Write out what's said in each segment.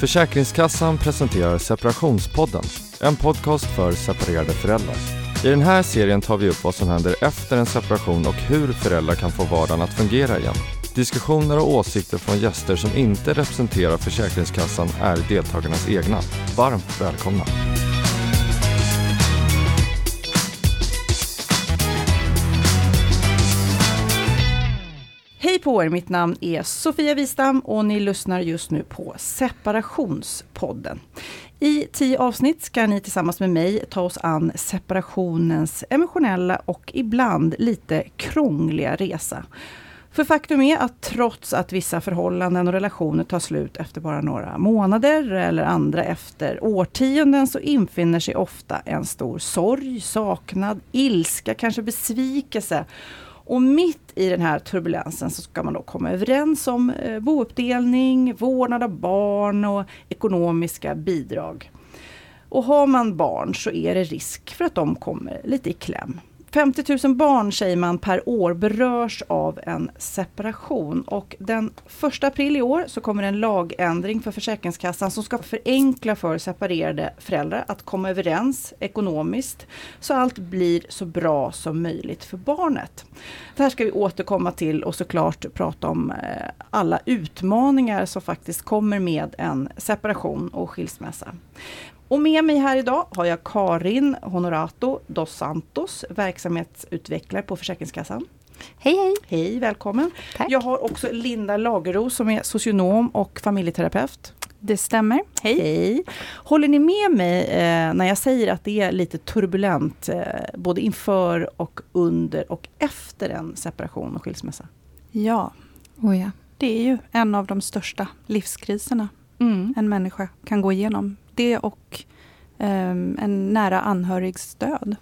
Försäkringskassan presenterar Separationspodden, en podcast för separerade föräldrar. I den här serien tar vi upp vad som händer efter en separation och hur föräldrar kan få vardagen att fungera igen. Diskussioner och åsikter från gäster som inte representerar Försäkringskassan är deltagarnas egna. Varmt välkomna! På er, mitt namn är Sofia Wistam och ni lyssnar just nu på Separationspodden. I tio avsnitt ska ni tillsammans med mig ta oss an separationens emotionella och ibland lite krångliga resa. För faktum är att trots att vissa förhållanden och relationer tar slut efter bara några månader eller andra efter årtionden så infinner sig ofta en stor sorg, saknad, ilska, kanske besvikelse och mitt i den här turbulensen så ska man då komma överens om eh, bouppdelning, vårdnad av barn och ekonomiska bidrag. Och har man barn så är det risk för att de kommer lite i kläm. 50 000 barn säger man per år berörs av en separation och den 1 april i år så kommer en lagändring för Försäkringskassan som ska förenkla för separerade föräldrar att komma överens ekonomiskt så allt blir så bra som möjligt för barnet. Det här ska vi återkomma till och såklart prata om eh, alla utmaningar som faktiskt kommer med en separation och skilsmässa. Och med mig här idag har jag Karin Honorato dos Santos, verksamhetsutvecklare på Försäkringskassan. Hej hej! Hej, välkommen! Tack. Jag har också Linda Lagerros som är socionom och familjeterapeut. Det stämmer. Hej! Hej! Håller ni med mig eh, när jag säger att det är lite turbulent eh, både inför och under och efter en separation och skilsmässa? Ja. Oh ja. Det är ju en av de största livskriserna Mm. en människa kan gå igenom. Det och ehm, en nära anhörigs död.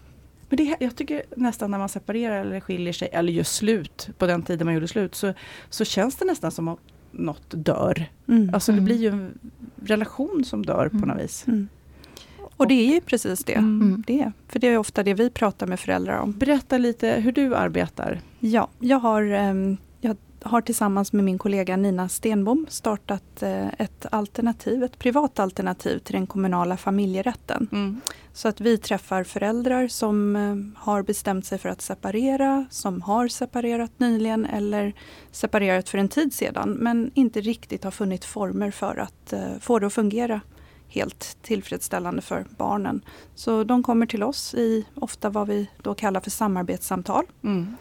Men det, jag tycker nästan när man separerar eller skiljer sig eller gör slut på den tiden man gjorde slut så, så känns det nästan som att något dör. Mm. Alltså det Mm. blir ju en relation som dör på Mm. något vis. Mm. Och det är ju precis det. Mm. det är. För det är ofta det vi pratar med föräldrar om. Berätta lite hur du arbetar. Ja, jag har, jag har tillsammans med min kollega Nina Stenbom startat eh, ett alternativ, ett privat alternativ till den kommunala familjerätten. Så att vi träffar föräldrar som eh, har bestämt sig för att separera, som har separerat nyligen eller separerat för en tid sedan men inte riktigt har funnit former för att eh, få det att fungera helt tillfredsställande för barnen. Så de kommer till oss i ofta vad vi då kallar för samarbetssamtal. Mm.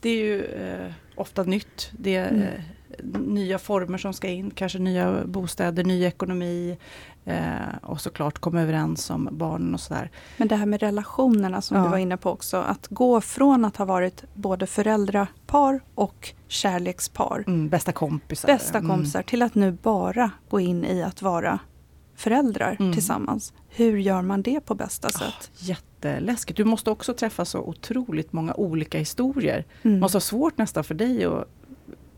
Det är ju eh, ofta nytt. Det är Mm. eh, nya former som ska in, kanske nya bostäder, ny ekonomi eh, och såklart komma överens om barnen och sådär. Men det här med relationerna som Ja. du var inne på också. Att gå från att ha varit både föräldrapar och kärlekspar, Mm, bästa kompisar. bästa Mm. kompisar, till att nu bara gå in i att vara föräldrar Mm. tillsammans. Hur gör man det på bästa Ah, sätt? jätteläskigt. Du måste också träffa så otroligt många olika historier. Mm. Det måste vara svårt nästan för dig att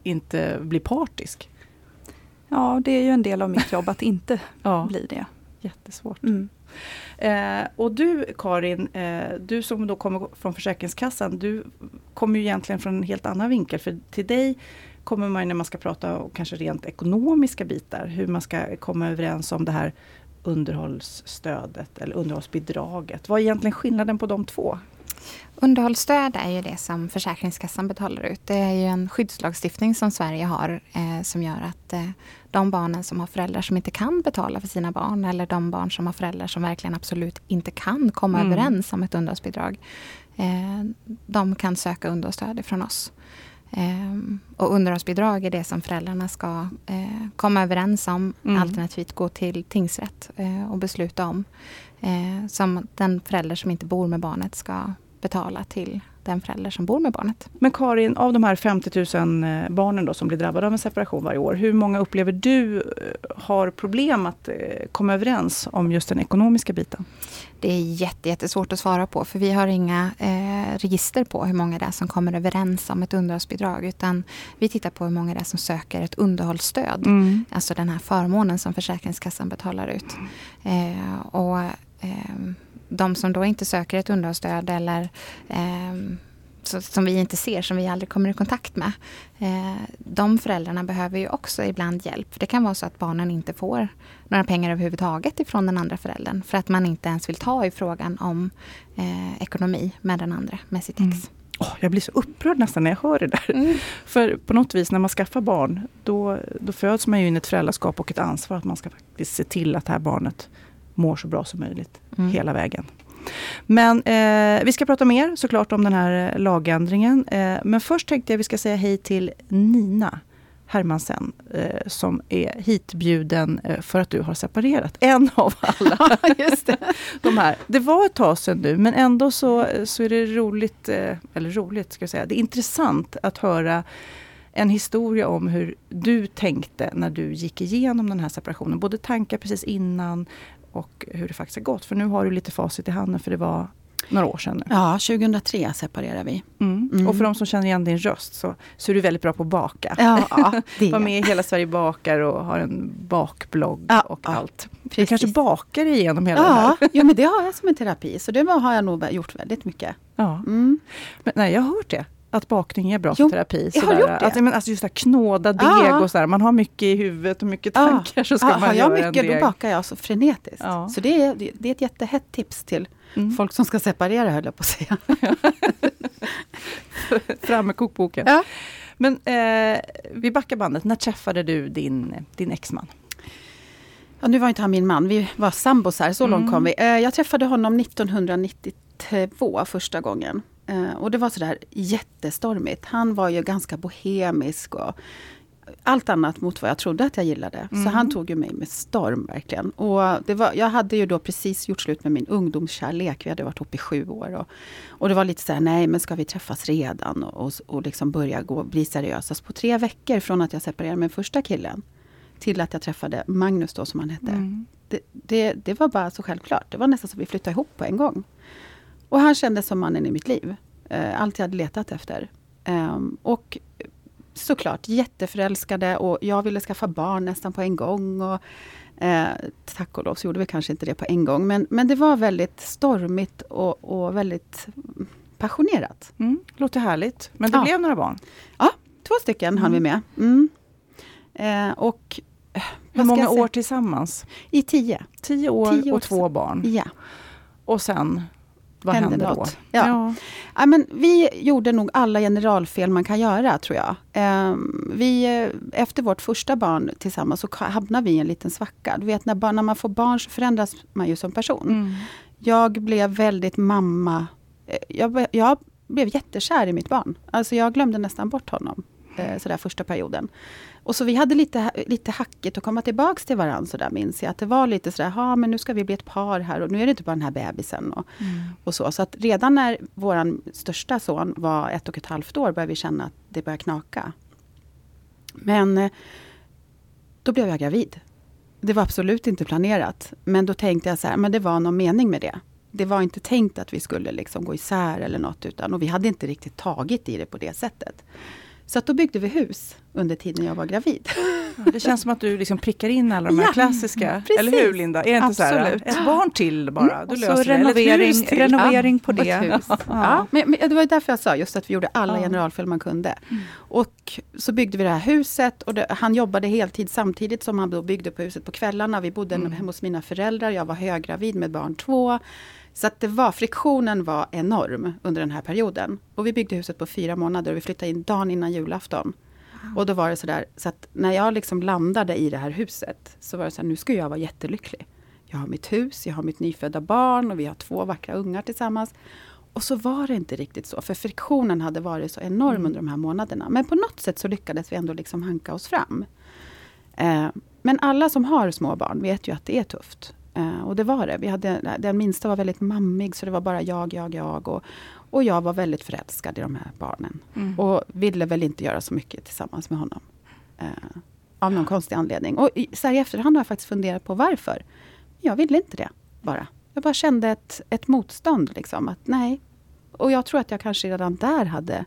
inte bli partisk. Ja, det är ju en del av mitt jobb att inte Ja, bli det. jättesvårt. Mm. Eh, och du Karin, eh, du som då kommer från Försäkringskassan, du kommer ju egentligen från en helt annan vinkel. För till dig kommer man när man ska prata om kanske rent ekonomiska bitar, hur man ska komma överens om det här underhållsstödet eller underhållsbidraget. Vad är egentligen skillnaden på de två? Underhållsstöd är ju det som Försäkringskassan betalar ut. Det är ju en skyddslagstiftning som Sverige har eh, som gör att eh, de barnen som har föräldrar som inte kan betala för sina barn eller de barn som har föräldrar som verkligen absolut inte kan komma Mm. överens om ett underhållsbidrag. Eh, de kan söka underhållsstöd ifrån oss. Eh, och underhållsbidrag är det som föräldrarna ska eh, komma överens om Mm. alternativt gå till tingsrätt eh, och besluta om. Eh, som den förälder som inte bor med barnet ska betala till den förälder som bor med barnet. Men Karin, av de här 50 000 eh, barnen då som blir drabbade av en separation varje år, hur många upplever du eh, har problem att eh, komma överens om just den ekonomiska biten? Det är jätte, jättesvårt att svara på för vi har inga eh, register på hur många det är som kommer överens om ett underhållsbidrag utan vi tittar på hur många det är som söker ett underhållsstöd. Mm. Alltså den här förmånen som Försäkringskassan betalar ut. Eh, och ehm, de som då inte söker ett underhållsstöd eller ehm, som vi inte ser, som vi aldrig kommer i kontakt med. Eh, de föräldrarna behöver ju också ibland hjälp. Det kan vara så att barnen inte får några pengar överhuvudtaget ifrån den andra föräldern. För att man inte ens vill ta i frågan om eh, ekonomi med den andra, med sitt ex. Mm. Oh, jag blir så upprörd nästan när jag hör det där. Mm. För på något vis när man skaffar barn, då, då föds man ju in ett föräldraskap och ett ansvar att man ska faktiskt se till att det här barnet mår så bra som möjligt mm. hela vägen. Men eh, vi ska prata mer såklart om den här eh, lagändringen. Eh, men först tänkte jag vi ska säga hej till Nina Hermansen eh, som är hitbjuden eh, för att du har separerat. En av alla. Just det. De här. det var ett tag sedan nu men ändå så, så är det roligt, eh, eller roligt ska jag säga, det är intressant att höra en historia om hur du tänkte när du gick igenom den här separationen. Både tankar precis innan och hur det faktiskt har gått. För nu har du lite facit i handen för det var några år sedan. Ja, 2003 separerade vi. Mm. Mm. Och för de som känner igen din röst så, så är du väldigt bra på att baka. Ja, ja, Var med i Hela Sverige bakar och har en bakblogg ja, och allt. Precis. Du kanske bakar igenom hela ja, det här? Ja, men det har jag som en terapi. Så det har jag nog gjort väldigt mycket. Ja. Mm. Men, nej, jag har hört det att bakning är bra jo, för terapi. Jag har gjort det. Att, men, alltså just att knåda deg och sådär. Man har mycket i huvudet och mycket tankar. Så ska ja, man har jag mycket då bakar jag så frenetiskt. Ja. Så det är, det är ett jättehett tips till mm. folk som ska separera höll jag på att säga. Fram med kokboken. Ja. Men eh, vi backar bandet. När träffade du din, din exman? Ja, nu var inte han min man, vi var sambos här, så mm. långt kom vi. Eh, jag träffade honom 1992 första gången. Eh, och det var sådär jättestormigt. Han var ju ganska bohemisk och allt annat mot vad jag trodde att jag gillade. Mm. Så han tog ju mig med storm verkligen. Och det var, jag hade ju då precis gjort slut med min ungdomskärlek. Vi hade varit ihop i sju år. Och, och det var lite såhär, nej men ska vi träffas redan? Och, och, och liksom börja gå, bli seriösa. Så på tre veckor från att jag separerade med första killen till att jag träffade Magnus då som han hette. Mm. Det, det, det, var bara så självklart. Det var nästan som vi flyttade ihop på en gång. Och han kändes som mannen i mitt liv. Eh, allt jag hade letat efter. Eh, och såklart jätteförälskade och jag ville skaffa barn nästan på en gång. Och, eh, tack och lov så gjorde vi kanske inte det på en gång. Men, men det var väldigt stormigt och, och väldigt passionerat. Mm, låter härligt. Men det ja. blev några barn? Ja, två stycken mm. hann vi med. Mm. Eh, och eh, Hur många år tillsammans? I tio. Tio år, tio år och två barn? Ja. Och sen vad hände, hände då? Ja. Ja. ja. men vi gjorde nog alla generalfel man kan göra, tror jag. Um, vi, eh, efter vårt första barn tillsammans så hamnade vi i en liten svacka. Du vet, när, när man får barn så förändras man ju som person. Mm. Jag blev väldigt mamma... Eh, jag, jag blev jättekär i mitt barn. Alltså jag glömde nästan bort honom, eh, sådär första perioden. Och så vi hade lite, lite hackigt att komma tillbaks till varandra sådär minns jag. Att det var lite sådär, ja men nu ska vi bli ett par här och nu är det inte bara den här bebisen. Och, mm. och så. så att redan när vår största son var ett och ett halvt år började vi känna att det började knaka. Men eh, då blev jag gravid. Det var absolut inte planerat. Men då tänkte jag så här, men det var någon mening med det. Det var inte tänkt att vi skulle liksom gå isär eller något. Utan, och vi hade inte riktigt tagit i det på det sättet. Så att då byggde vi hus under tiden jag var gravid. det känns som att du liksom prickar in alla de här ja, klassiska, precis. eller hur Linda? Är det inte Absolut. så här, ett barn till bara, mm. du löser så det. Renovering, renovering på det. Ja. ja. Men, men, det var därför jag sa just att vi gjorde alla ja. generalfel man kunde. Mm. Och så byggde vi det här huset och det, han jobbade heltid samtidigt som han då byggde på huset på kvällarna. Vi bodde mm. hemma hos mina föräldrar, jag var höggravid med barn två. Så att det var, friktionen var enorm under den här perioden. Och vi byggde huset på fyra månader och vi flyttade in dagen innan julafton. Wow. Och då var det sådär, så att när jag liksom landade i det här huset så var det så här, nu ska jag vara jättelycklig. Jag har mitt hus, jag har mitt nyfödda barn och vi har två vackra ungar tillsammans. Och så var det inte riktigt så, för friktionen hade varit så enorm mm. under de här månaderna. Men på något sätt så lyckades vi ändå liksom hanka oss fram. Eh, men alla som har små barn vet ju att det är tufft. Uh, och det var det. Vi hade, den minsta var väldigt mammig, så det var bara jag, jag, jag. Och, och jag var väldigt förälskad i de här barnen. Mm. Och ville väl inte göra så mycket tillsammans med honom. Uh, av någon konstig anledning. Och i, så här i efterhand har jag faktiskt funderat på varför. Jag ville inte det, bara. Jag bara kände ett, ett motstånd, liksom. Att nej. Och jag tror att jag kanske redan där hade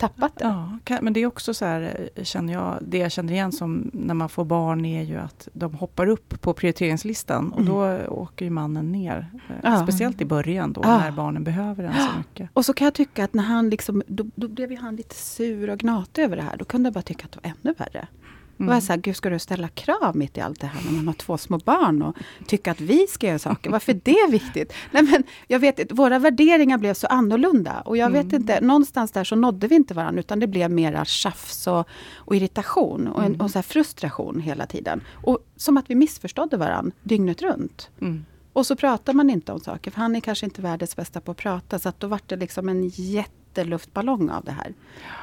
tappat det. Ja, men det är också så här, eh, känner jag, det jag känner igen som när man får barn är ju att de hoppar upp på prioriteringslistan och mm. då åker ju mannen ner. Eh, ja. Speciellt i början då, ja. när barnen behöver en så mycket. Och så kan jag tycka att när han liksom, då, då blev han lite sur och gnatig över det här. Då kunde jag bara tycka att det var ännu värre. Mm. Och jag så här, gud ska du ställa krav mitt i allt det här när man har två små barn och tycka att vi ska göra saker? Varför är det viktigt? Nej, men jag vet våra värderingar blev så annorlunda och jag mm. vet inte, någonstans där så nådde vi inte varandra utan det blev mera tjafs och, och irritation och, en, mm. och så frustration hela tiden. Och som att vi missförstådde varandra dygnet runt. Mm. Och så pratar man inte om saker, för han är kanske inte världens bästa på att prata. Så att då var det liksom en jätteluftballong av det här.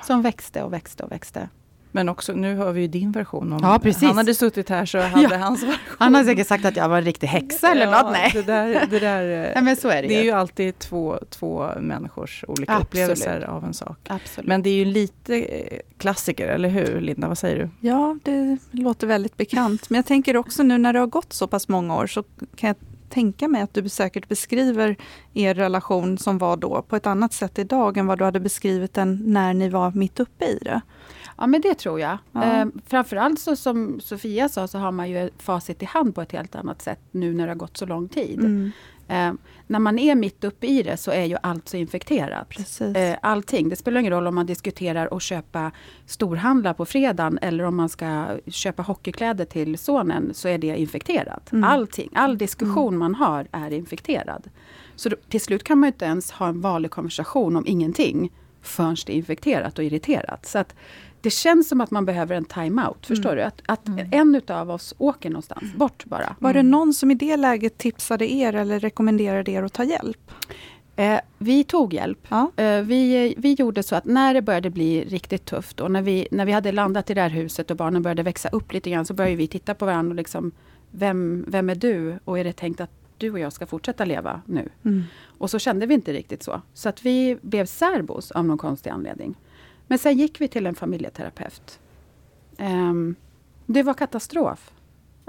Som växte och växte och växte. Men också, nu hör vi ju din version. Om ja, precis. Han hade suttit här så hade ja. hans version. Han har säkert sagt att jag var en riktig häxa eller ja, något. Nej. Det, där, det, där, ja, men så är det, det ju. är ju alltid två, två människors olika Absolut. upplevelser av en sak. Absolut. Men det är ju lite eh, klassiker, eller hur Linda? Vad säger du? Ja, det låter väldigt bekant. Men jag tänker också nu när det har gått så pass många år så kan jag tänka mig att du säkert beskriver er relation som var då på ett annat sätt idag än vad du hade beskrivit den när ni var mitt uppe i det. Ja men det tror jag. Ja. Eh, framförallt så som Sofia sa så har man ju facit i hand på ett helt annat sätt nu när det har gått så lång tid. Mm. Eh, när man är mitt uppe i det så är ju allt så infekterat. Precis. Eh, allting. Det spelar ingen roll om man diskuterar att köpa storhandla på fredagen eller om man ska köpa hockeykläder till sonen så är det infekterat. Mm. Allting, all diskussion mm. man har är infekterad. Så då, till slut kan man inte ens ha en vanlig konversation om ingenting förrän det är infekterat och irriterat. Så att det känns som att man behöver en time-out. Förstår mm. du? Att, att mm. en utav oss åker någonstans, bort bara. Var det någon som i det läget tipsade er eller rekommenderade er att ta hjälp? Eh, vi tog hjälp. Ja. Eh, vi, vi gjorde så att när det började bli riktigt tufft och när vi, när vi hade landat i det här huset och barnen började växa upp lite grann så började vi titta på varandra och liksom Vem, vem är du? Och är det tänkt att du och jag ska fortsätta leva nu? Mm. Och så kände vi inte riktigt så. Så att vi blev särbos av någon konstig anledning. Men sen gick vi till en familjeterapeut. Um, det var katastrof.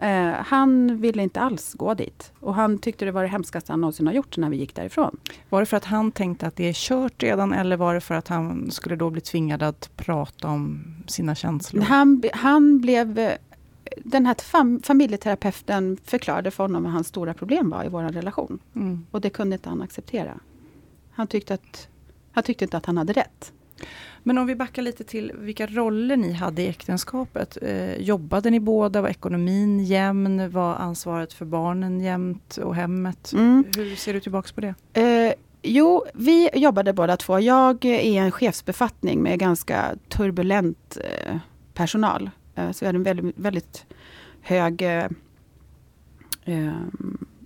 Uh, han ville inte alls gå dit. Och han tyckte det var det hemskaste han någonsin har gjort när vi gick därifrån. Var det för att han tänkte att det är kört redan eller var det för att han skulle då bli tvingad att prata om sina känslor? Han, han blev... Eh, den här fam, familjeterapeuten förklarade för honom vad hans stora problem var i vår relation. Mm. Och det kunde inte han acceptera. Han tyckte, att, han tyckte inte att han hade rätt. Men om vi backar lite till vilka roller ni hade i äktenskapet. Eh, jobbade ni båda? Var ekonomin jämn? Var ansvaret för barnen jämnt och hemmet? Mm. Hur ser du tillbaks på det? Eh, jo, vi jobbade båda två. Jag är i en chefsbefattning med ganska turbulent eh, personal. Eh, så vi hade en väldigt, väldigt hög eh, eh,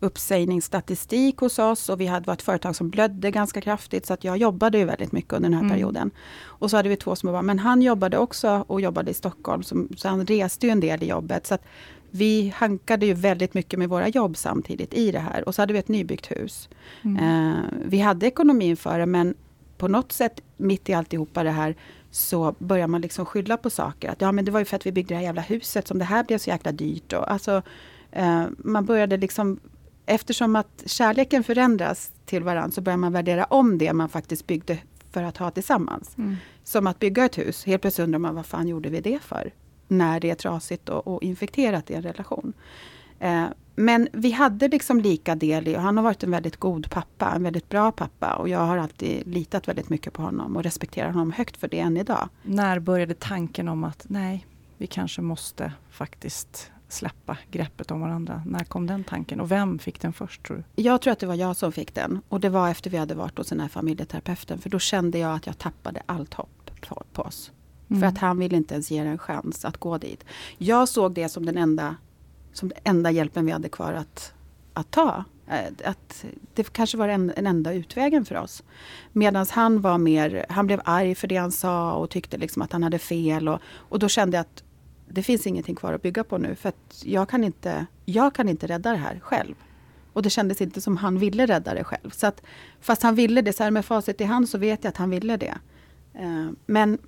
uppsägningsstatistik hos oss och vi hade ett företag som blödde ganska kraftigt så att jag jobbade ju väldigt mycket under den här mm. perioden. Och så hade vi två små barn, men han jobbade också och jobbade i Stockholm så, så han reste ju en del i jobbet. Så vi hankade ju väldigt mycket med våra jobb samtidigt i det här och så hade vi ett nybyggt hus. Mm. Eh, vi hade ekonomin för det men på något sätt mitt i alltihopa det här så börjar man liksom skylla på saker. Att ja men det var ju för att vi byggde det här jävla huset som det här blev så jäkla dyrt. Och, alltså, eh, man började liksom eftersom att kärleken förändras till varandra så börjar man värdera om det man faktiskt byggde för att ha tillsammans. Mm. Som att bygga ett hus, helt plötsligt undrar man vad fan gjorde vi det för? När det är trasigt och, och infekterat i en relation. Eh, men vi hade liksom lika del i, och han har varit en väldigt god pappa, en väldigt bra pappa. Och jag har alltid litat väldigt mycket på honom och respekterar honom högt för det än idag. När började tanken om att nej, vi kanske måste faktiskt släppa greppet om varandra? När kom den tanken och vem fick den först tror du? Jag tror att det var jag som fick den och det var efter vi hade varit hos den här familjeterapeuten för då kände jag att jag tappade allt hopp på, på oss. Mm. För att han ville inte ens ge en chans att gå dit. Jag såg det som den enda, som den enda hjälpen vi hade kvar att, att ta. Eh, att det kanske var den, den enda utvägen för oss. Medan han var mer, han blev arg för det han sa och tyckte liksom att han hade fel. Och, och då kände jag att det finns ingenting kvar att bygga på nu för att jag kan inte, jag kan inte rädda det här själv. Och det kändes inte som han ville rädda det själv. Så att, fast han ville det, så här med facit i hand så vet jag att han ville det. Eh, men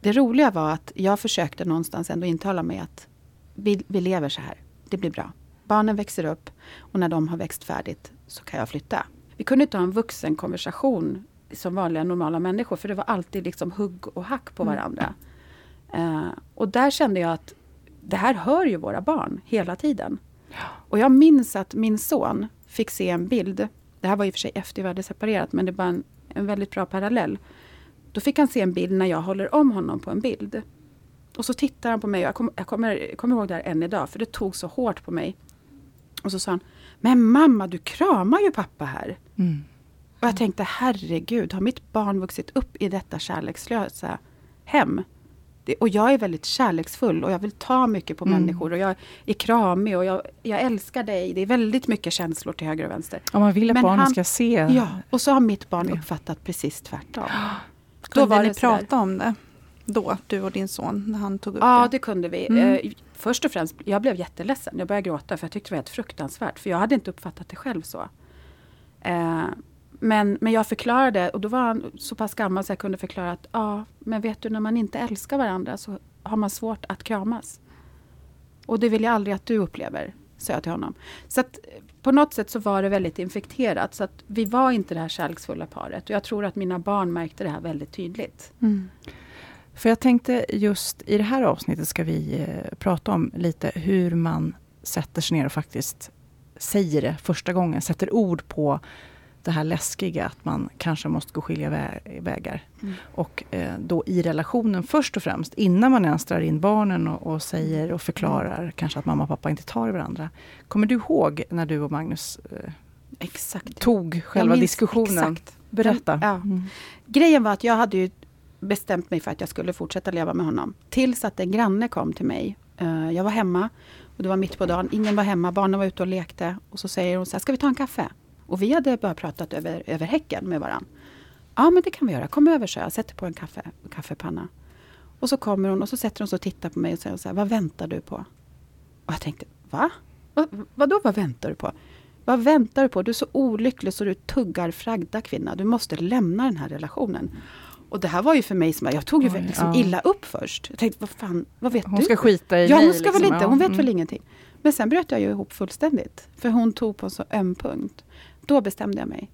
det roliga var att jag försökte någonstans ändå intala mig att vi, vi lever så här. Det blir bra. Barnen växer upp och när de har växt färdigt så kan jag flytta. Vi kunde inte ha en vuxen konversation som vanliga normala människor. För det var alltid liksom hugg och hack på mm. varandra. Mm. Uh, och där kände jag att det här hör ju våra barn hela tiden. Och jag minns att min son fick se en bild. Det här var i och för sig efter vi hade separerat, men det var en, en väldigt bra parallell. Då fick han se en bild när jag håller om honom på en bild. Och så tittar han på mig, jag, kom, jag kommer, kommer ihåg det här än idag, för det tog så hårt på mig. Och så sa han, men mamma du kramar ju pappa här. Mm. Och jag tänkte, herregud, har mitt barn vuxit upp i detta kärlekslösa hem? Det, och jag är väldigt kärleksfull och jag vill ta mycket på mm. människor och jag är kramig och jag, jag älskar dig. Det är väldigt mycket känslor till höger och vänster. Om man vill att Men barnen han, ska se. Ja, och så har mitt barn uppfattat precis tvärtom. Då var ni prata om det? Då, du och din son, när han tog upp ja, det? Ja, det kunde vi. Mm. Eh, först och främst, jag blev jätteledsen. Jag började gråta för jag tyckte det var helt fruktansvärt. För jag hade inte uppfattat det själv så. Men, men jag förklarade, och då var han så pass gammal så jag kunde förklara att ja, men vet du när man inte älskar varandra så har man svårt att kramas. Och det vill jag aldrig att du upplever, sa jag till honom. Så att på något sätt så var det väldigt infekterat. Så att vi var inte det här kärleksfulla paret. Och jag tror att mina barn märkte det här väldigt tydligt. Mm. För jag tänkte just i det här avsnittet ska vi eh, prata om lite hur man sätter sig ner och faktiskt säger det första gången, sätter ord på det här läskiga att man kanske måste gå skilja vä vägar. Mm. Och eh, då i relationen först och främst, innan man ens drar in barnen och, och säger och förklarar mm. kanske att mamma och pappa inte tar varandra. Kommer du ihåg när du och Magnus eh, exakt. tog själva diskussionen? Exakt. Berätta. Ja. Mm. Grejen var att jag hade ju bestämt mig för att jag skulle fortsätta leva med honom. Tills att en granne kom till mig. Uh, jag var hemma och det var mitt på dagen. Ingen var hemma, barnen var ute och lekte. Och så säger hon så här, ska vi ta en kaffe? Och vi hade bara pratat över, över häcken med varandra. Ja men det kan vi göra, kom över så jag sätter på en kaffe, kaffepanna. Och så kommer hon och så sätter hon sig och tittar på mig och säger så här, vad väntar du på? Och jag tänkte, va? Vad, vadå vad väntar du på? Vad väntar du på? Du är så olycklig så du tuggar fragda kvinna. Du måste lämna den här relationen. Och det här var ju för mig som, jag tog ju Oj, liksom ja. illa upp först. Jag tänkte, vad fan, vad vet hon du? Hon ska skita i Ja, hon ska liksom, väl inte, hon vet mm. väl ingenting. Men sen bröt jag ju ihop fullständigt. För hon tog på en så öm punkt. Då bestämde jag mig.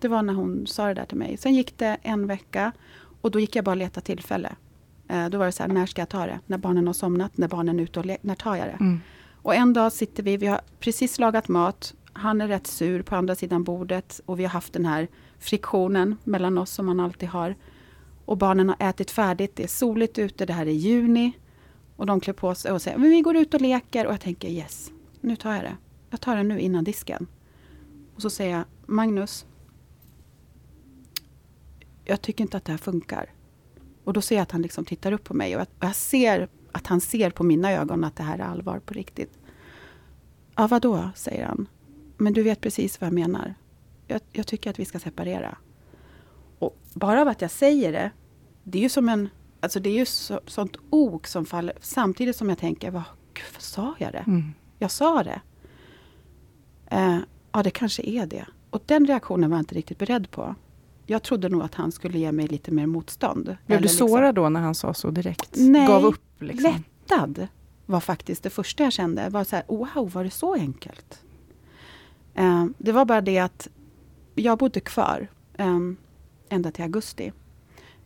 Det var när hon sa det där till mig. Sen gick det en vecka och då gick jag bara och letade tillfälle. Eh, då var det så här, när ska jag ta det? När barnen har somnat, när barnen är ute och leker, när tar jag det? Mm. Och en dag sitter vi, vi har precis lagat mat. Han är rätt sur på andra sidan bordet och vi har haft den här friktionen mellan oss som man alltid har. Och barnen har ätit färdigt, det är soligt ute, det här är juni. Och de klär på sig och säger, men vi går ut och leker. Och jag tänker, yes, nu tar jag det. Jag tar det nu innan disken. Och så säger jag, Magnus, jag tycker inte att det här funkar. Och då ser jag att han liksom tittar upp på mig och jag ser att han ser på mina ögon att det här är allvar på riktigt. Ja, vadå, säger han. Men du vet precis vad jag menar. Jag, jag tycker att vi ska separera. Och bara av att jag säger det, det är ju som en... Alltså det är ju så, sånt ok som faller, samtidigt som jag tänker, vad, gud, vad sa jag det? Mm. Jag sa det. Eh, ja, det kanske är det. Och den reaktionen var jag inte riktigt beredd på. Jag trodde nog att han skulle ge mig lite mer motstånd. Blev du liksom, sårad då när han sa så direkt? Nej, Gav upp? Liksom. lättad var faktiskt det första jag kände. Var så här, wow, var det så enkelt? Eh, det var bara det att jag bodde kvar eh, ända till augusti.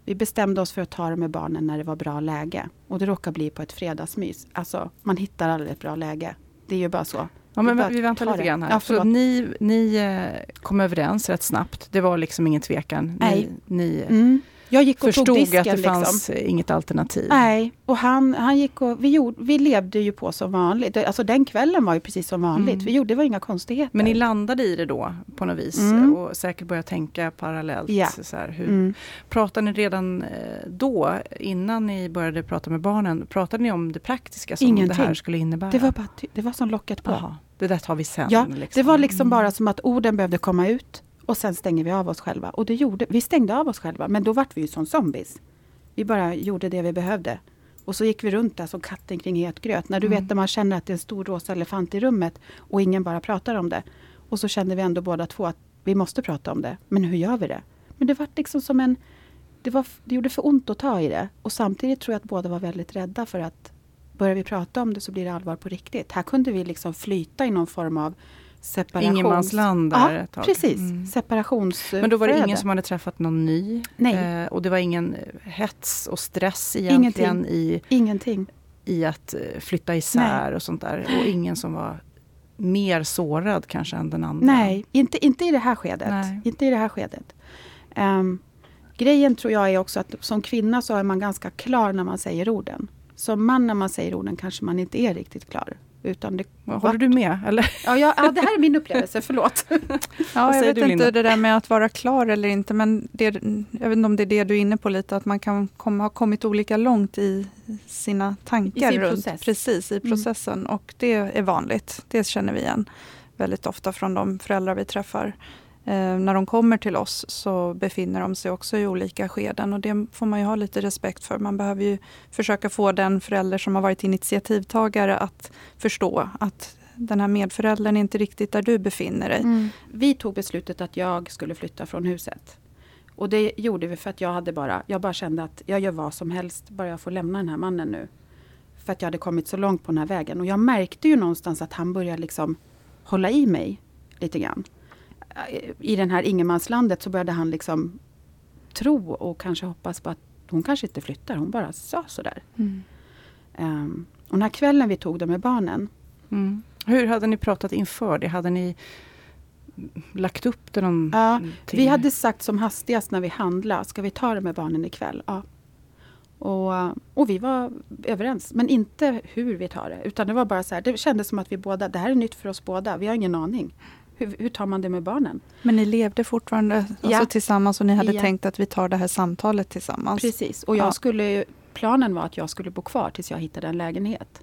Vi bestämde oss för att ta det med barnen när det var bra läge. Och det råkade bli på ett fredagsmys. Alltså, man hittar aldrig ett bra läge. Det är ju bara så. Ja, men vi väntar lite grann här. Ja, så ni, ni eh, kom överens rätt snabbt. Det var liksom ingen tvekan. Nej. Ni, ni mm. Jag gick och förstod tog disken, att det fanns liksom. inget alternativ. Nej, och han, han gick och, vi, gjorde, vi levde ju på som vanligt. Alltså den kvällen var ju precis som vanligt. Mm. Vi gjorde, det var inga konstigheter. Men ni landade i det då på något vis mm. och säkert började tänka parallellt. Ja. Så här, hur, mm. Pratade ni redan eh, då, innan ni började prata med barnen, pratade ni om det praktiska som Ingenting. det här skulle innebära? Det var, bara, det var som locket på. Aha, det där tar vi sen. Ja, liksom. det var liksom bara som att orden behövde komma ut. Och sen stänger vi av oss själva. Och det gjorde, vi stängde av oss själva, men då vart vi ju som zombies. Vi bara gjorde det vi behövde. Och så gick vi runt där som katten kring het gröt. När du mm. vet när man känner att det är en stor rosa elefant i rummet och ingen bara pratar om det. Och så kände vi ändå båda två att vi måste prata om det. Men hur gör vi det? Men det var liksom som en... Det, var, det gjorde för ont att ta i det. Och samtidigt tror jag att båda var väldigt rädda för att börjar vi prata om det så blir det allvar på riktigt. Här kunde vi liksom flyta i någon form av separations... Ingenmansland där ja, ett tag. precis. Mm. Separations... Men då var det ingen som hade träffat någon ny? Nej. Eh, och det var ingen hets och stress egentligen i, Ingenting. i att eh, flytta isär Nej. och sånt där? Och ingen som var mer sårad kanske än den andra? Nej, inte, inte i det här skedet. Nej. Inte i det här skedet. Ehm, grejen tror jag är också att som kvinna så är man ganska klar när man säger orden. Som man när man säger orden kanske man inte är riktigt klar. Utan det, Håller du med? Eller? ja, ja, ja, det här är min upplevelse, förlåt. Ja, jag vet du, inte det där med att vara klar eller inte, men det, jag vet inte om det är det du är inne på lite, att man kan komma, ha kommit olika långt i sina tankar I sin runt process. precis i Mm. processen. Och det är vanligt. Det känner vi igen väldigt ofta från de föräldrar vi träffar. Eh, när de kommer till oss så befinner de sig också i olika skeden och det får man ju ha lite respekt för. Man behöver ju försöka få den förälder som har varit initiativtagare att förstå att den här medföräldern är inte riktigt där du befinner dig. Mm. Vi tog beslutet att jag skulle flytta från huset. Och det gjorde vi för att jag hade bara, jag bara kände att jag gör vad som helst, bara jag får lämna den här mannen nu. För att jag hade kommit så långt på den här vägen. Och jag märkte ju någonstans att han började liksom hålla i mig lite grann. I den här ingenmanslandet så började han liksom tro och kanske hoppas på att hon kanske inte flyttar, hon bara sa sådär. Mm. Um, och den här kvällen vi tog det med barnen, Mm. Hur hade ni pratat inför det? Hade ni lagt upp det någon Ja? Vi hade sagt som hastigast när vi handlade, ska vi ta det med barnen ikväll? Ja. Och, och vi var överens, men inte hur vi tar det. Utan det var bara så här, det kändes som att vi båda, det här är nytt för oss båda, vi har ingen aning. Hur, hur tar man det med barnen? Men ni levde fortfarande alltså, Ja. tillsammans och ni hade Ja. tänkt att vi tar det här samtalet tillsammans? Precis, och jag Ja. skulle, planen var att jag skulle bo kvar tills jag hittade en lägenhet.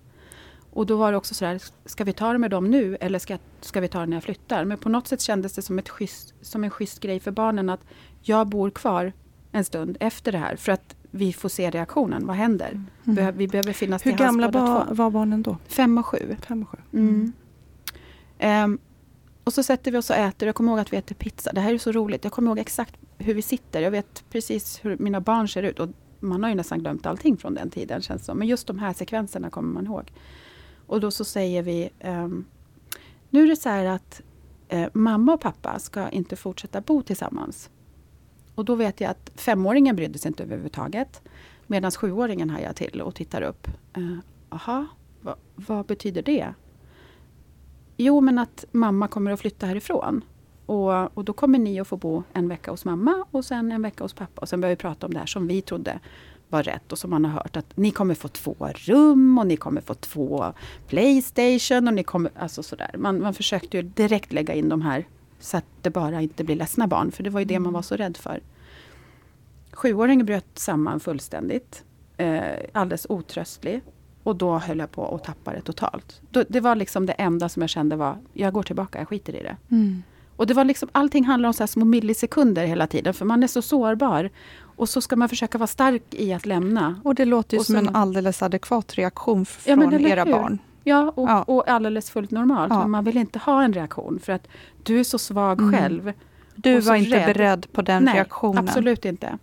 Och då var det också så här, ska vi ta det med dem nu eller ska, ska vi ta det när jag flyttar? Men på något sätt kändes det som, ett schysst, som en schysst grej för barnen att jag bor kvar en stund efter det här för att vi får se reaktionen. Vad händer? Behö- Vi behöver finnas Hur till hands gamla båda var, två. var barnen då? Fem och sju. Fem och sju? Mm. Ehm, och så sätter vi oss och äter. Jag kommer ihåg att vi äter pizza. Det här är så roligt. Jag kommer ihåg exakt hur vi sitter. Jag vet precis hur mina barn ser ut. Och man har ju nästan glömt allting från den tiden känns det som. Men just de här sekvenserna kommer man ihåg. Och då så säger vi um, Nu är det så här att uh, mamma och pappa ska inte fortsätta bo tillsammans. Och då vet jag att femåringen brydde sig inte överhuvudtaget. Medan sjuåringen hajar till och tittar upp. Eh, Jaha, uh, vad, vad betyder det? Jo, men att mamma kommer att flytta härifrån. Och, och då kommer ni att få bo en vecka hos mamma och sen en vecka hos pappa. Och sen börjar vi prata om det här som vi trodde var rätt och som man har hört att ni kommer få två rum och ni kommer få två Playstation och ni kommer, alltså sådär. Man, man försökte ju direkt lägga in de här så att det bara inte blir ledsna barn, för det var ju det man var så rädd för. Sjuåringen bröt samman fullständigt, eh, alldeles otröstlig. Och då höll jag på att tappa det totalt. Då, det var liksom det enda som jag kände var, jag går tillbaka, jag skiter i det. Mm. Och det var liksom, allting handlar om så här små millisekunder hela tiden, för man är så sårbar. Och så ska man försöka vara stark i att lämna. Och det låter ju Och som sen- en alldeles adekvat reaktion Ja, från eller era hur? barn. Ja, och, Ja. och alldeles fullt normalt. Ja. Men man vill inte ha en reaktion, för att du är så svag Mm. själv. Du var inte rädd. beredd på den Nej, reaktionen. absolut inte.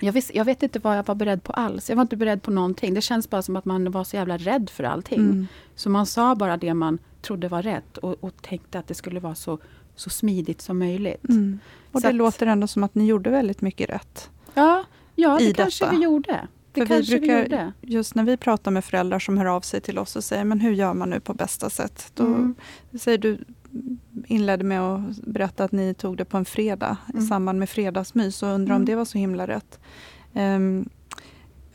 Jag, vis, jag vet inte vad jag var beredd på alls. Jag var inte beredd på någonting. Det känns bara som att man var så jävla rädd för allting. Mm. Så man sa bara det man trodde var rätt och, och tänkte att det skulle vara så, så smidigt som möjligt. Mm. Och Så det att- låter ändå som att ni gjorde väldigt mycket rätt. Ja, ja det kanske detta. vi gjorde. Det För vi vi, brukar- gjorde. Just när vi pratar med föräldrar som hör av sig till oss och säger men hur gör man nu på bästa sätt? Då Mm. säger du inledde med att berätta att ni tog det på en fredag i Mm. samband med fredagsmys och undrar om Mm. det var så himla rätt. Ehm,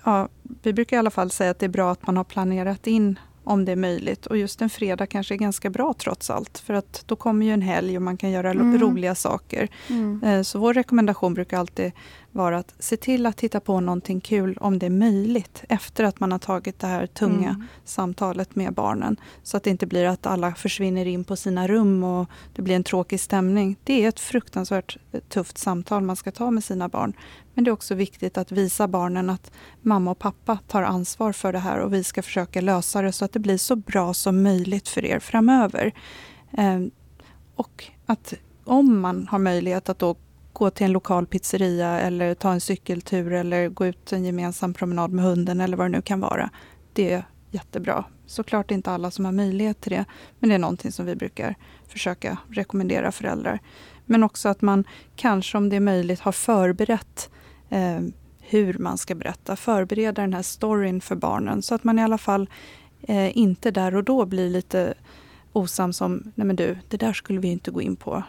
ja, vi brukar i alla fall säga att det är bra att man har planerat in om det är möjligt. Och just en fredag kanske är ganska bra trots allt. För att då kommer ju en helg och man kan göra Mm. roliga saker. Eh, Så vår rekommendation brukar alltid vara att se till att titta på någonting kul om det är möjligt efter att man har tagit det här tunga Mm. samtalet med barnen. Så att det inte blir att alla försvinner in på sina rum och det blir en tråkig stämning. Det är ett fruktansvärt eh, tufft samtal man ska ta med sina barn. Men det är också viktigt att visa barnen att mamma och pappa tar ansvar för det här och vi ska försöka lösa det så att det blir så bra som möjligt för er framöver. Eh, Och att om man har möjlighet att då gå till en lokal pizzeria eller ta en cykeltur eller gå ut en gemensam promenad med hunden eller vad det nu kan vara. Det jättebra. Såklart inte alla som har möjlighet till det, men det är någonting som vi brukar försöka rekommendera föräldrar. Men också att man kanske om det är möjligt har förberett eh, hur man ska berätta, förbereda den här storyn för barnen så att man i alla fall eh, inte där och då blir lite osams om, nej men du, det där skulle vi inte gå in på.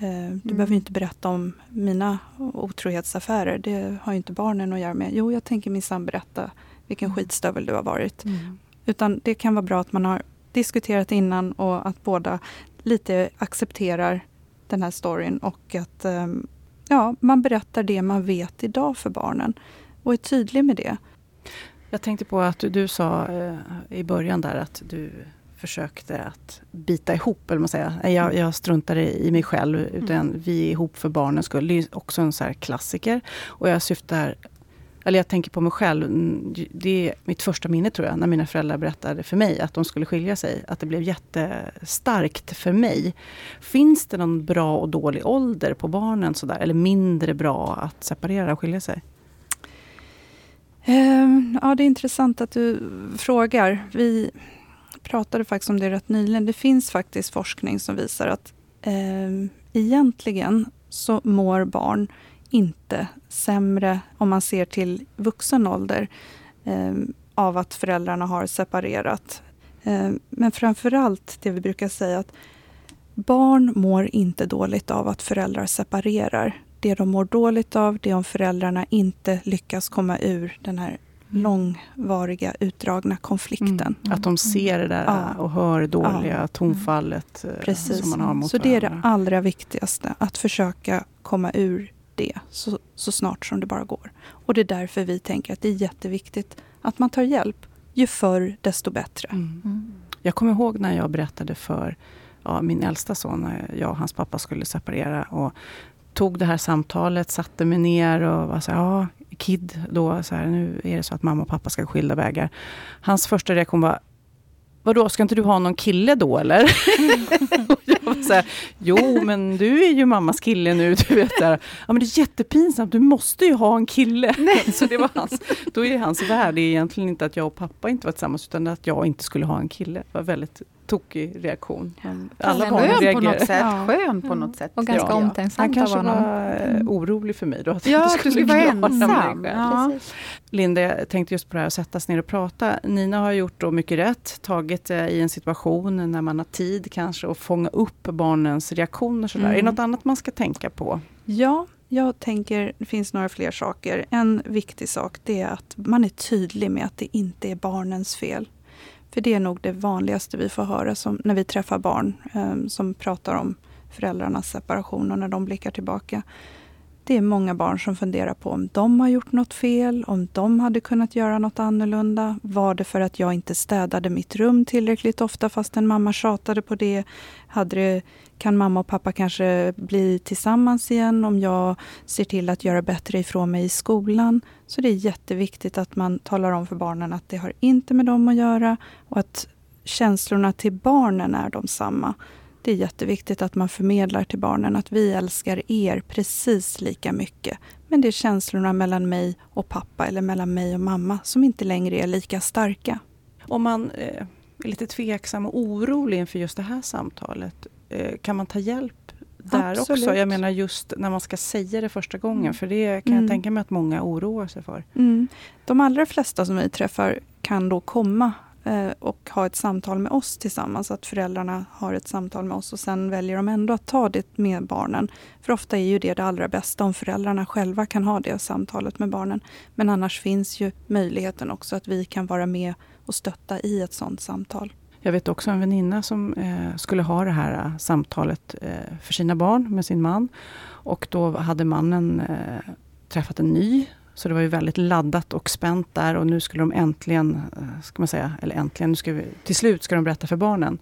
Eh, du mm. behöver inte berätta om mina otrohetsaffärer, det har inte barnen att göra med. Jo, jag tänker minsann berätta vilken mm. skitstövel du har varit. Mm. Utan det kan vara bra att man har diskuterat innan och att båda lite accepterar den här storyn och att ehm, ja, man berättar det man vet idag för barnen och är tydlig med det. Jag tänkte på att du, du sa eh, i början där att du försökte att bita ihop, eller man säger. Jag, jag struntar i mig själv, utan mm. vi är ihop för barnens skull. Det är också en så klassiker. Och jag syftar eller jag tänker på mig själv. Mm, det är mitt första minne tror jag, när mina föräldrar berättade för mig att de skulle skilja sig. Att det blev jättestarkt för mig. Finns det någon bra och dålig ålder på barnen? Sådär, eller mindre bra att separera och skilja sig? Ehm, ja, det är intressant att du frågar. Vi pratade faktiskt om det rätt nyligen. Det finns faktiskt forskning som visar att eh, egentligen så mår barn inte sämre om man ser till vuxen ålder eh, av att föräldrarna har separerat. Eh, men framförallt det vi brukar säga att barn mår inte dåligt av att föräldrar separerar. Det de mår dåligt av det är om föräldrarna inte lyckas komma ur den här långvariga utdragna konflikten. Mm. Att de ser det där ja. och hör dåliga ja. tonfallet eh, Precis. som man har mot Så det är det allra viktigaste, att försöka komma ur det så, så snart som det bara går. Och det är därför vi tänker att det är jätteviktigt att man tar hjälp. Ju förr, desto bättre. Mm. Mm. Jag kommer ihåg när jag berättade för ja, min äldsta son, när jag och hans pappa skulle separera. Och tog det här samtalet, satte mig ner och var så här, ja, Kid då, så här, nu är det så att mamma och pappa ska skilda vägar. Hans första reaktion var, Vadå, ska inte du ha någon kille då eller? jag var så här, jo men du är ju mammas kille nu. Du vet, där. Ja men det är jättepinsamt, du måste ju ha en kille. så det var hans, då är hans värld egentligen inte att jag och pappa inte var tillsammans, utan att jag inte skulle ha en kille. Det var väldigt tokig reaktion. Alla barn skön på något sätt. Ja. Skön på något sätt. Och ganska ja. omtänksam Han kanske var mm. orolig för mig då. Att ja, du skulle vara ensam. Ja. Linda, jag tänkte just på det här att sätta sig ner och prata. Nina har gjort då mycket rätt, tagit eh, i en situation när man har tid kanske att fånga upp barnens reaktioner. Sådär. Mm. Är det mm. något annat man ska tänka på? Ja, jag tänker, det finns några fler saker. En viktig sak det är att man är tydlig med att det inte är barnens fel. För det är nog det vanligaste vi får höra som, när vi träffar barn eh, som pratar om föräldrarnas separation och när de blickar tillbaka. Det är många barn som funderar på om de har gjort något fel, om de hade kunnat göra något annorlunda. Var det för att jag inte städade mitt rum tillräckligt ofta fast en mamma tjatade på det? Hade det kan mamma och pappa kanske bli tillsammans igen om jag ser till att göra bättre ifrån mig i skolan. Så det är jätteviktigt att man talar om för barnen att det har inte med dem att göra och att känslorna till barnen är de samma. Det är jätteviktigt att man förmedlar till barnen att vi älskar er precis lika mycket. Men det är känslorna mellan mig och pappa eller mellan mig och mamma som inte längre är lika starka. Om man eh, är lite tveksam och orolig inför just det här samtalet, eh, kan man ta hjälp där Absolut. också? Jag menar just när man ska säga det första gången, mm. för det kan jag mm. tänka mig att många oroar sig för. Mm. De allra flesta som vi träffar kan då komma Eh, och ha ett samtal med oss tillsammans, att föräldrarna har ett samtal med oss och sen väljer de ändå att ta det med barnen. För ofta är ju det det allra bästa om föräldrarna själva kan ha det samtalet med barnen. Men annars finns ju möjligheten också att vi kan vara med och stötta i ett sådant samtal. Jag vet också en väninna som eh, skulle ha det här eh, samtalet eh, för sina barn med sin man. Och då hade mannen eh, träffat en ny. Så det var ju väldigt laddat och spänt där och nu skulle de äntligen, ska man säga, eller äntligen, nu ska vi, till slut ska de berätta för barnen.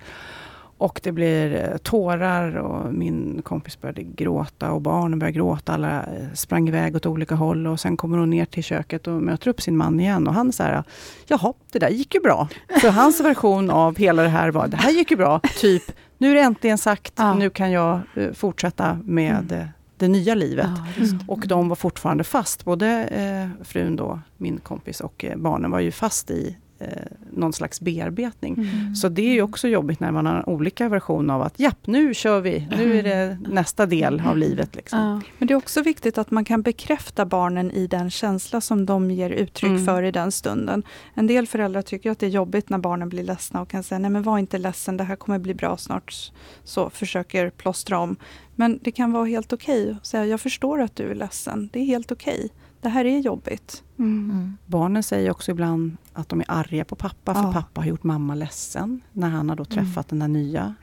Och det blir eh, tårar och min kompis började gråta och barnen började gråta. Alla eh, sprang iväg åt olika håll och sen kommer hon ner till köket och möter upp sin man igen och han säger Jaha, det där gick ju bra. Så hans version av hela det här var, det här gick ju bra. Typ, nu är det äntligen sagt, ja. nu kan jag eh, fortsätta med mm. Det nya livet. Ja, och de var fortfarande fast, både eh, frun då, min kompis och eh, barnen var ju fast i eh, någon slags bearbetning. Mm. Så det är ju också jobbigt när man har olika versioner av att japp, nu kör vi, nu är det nästa del av livet. Liksom. Ja. Men det är också viktigt att man kan bekräfta barnen i den känsla som de ger uttryck mm. för i den stunden. En del föräldrar tycker att det är jobbigt när barnen blir ledsna och kan säga nej men var inte ledsen, det här kommer bli bra snart. Så försöker plåstra om. Men det kan vara helt okej okay att säga jag förstår att du är ledsen, det är helt okej. Okay det här är jobbigt. Mm. Mm. Barnen säger också ibland att de är arga på pappa, för ja. pappa har gjort mamma ledsen, när han har då mm. träffat mm. den där nya.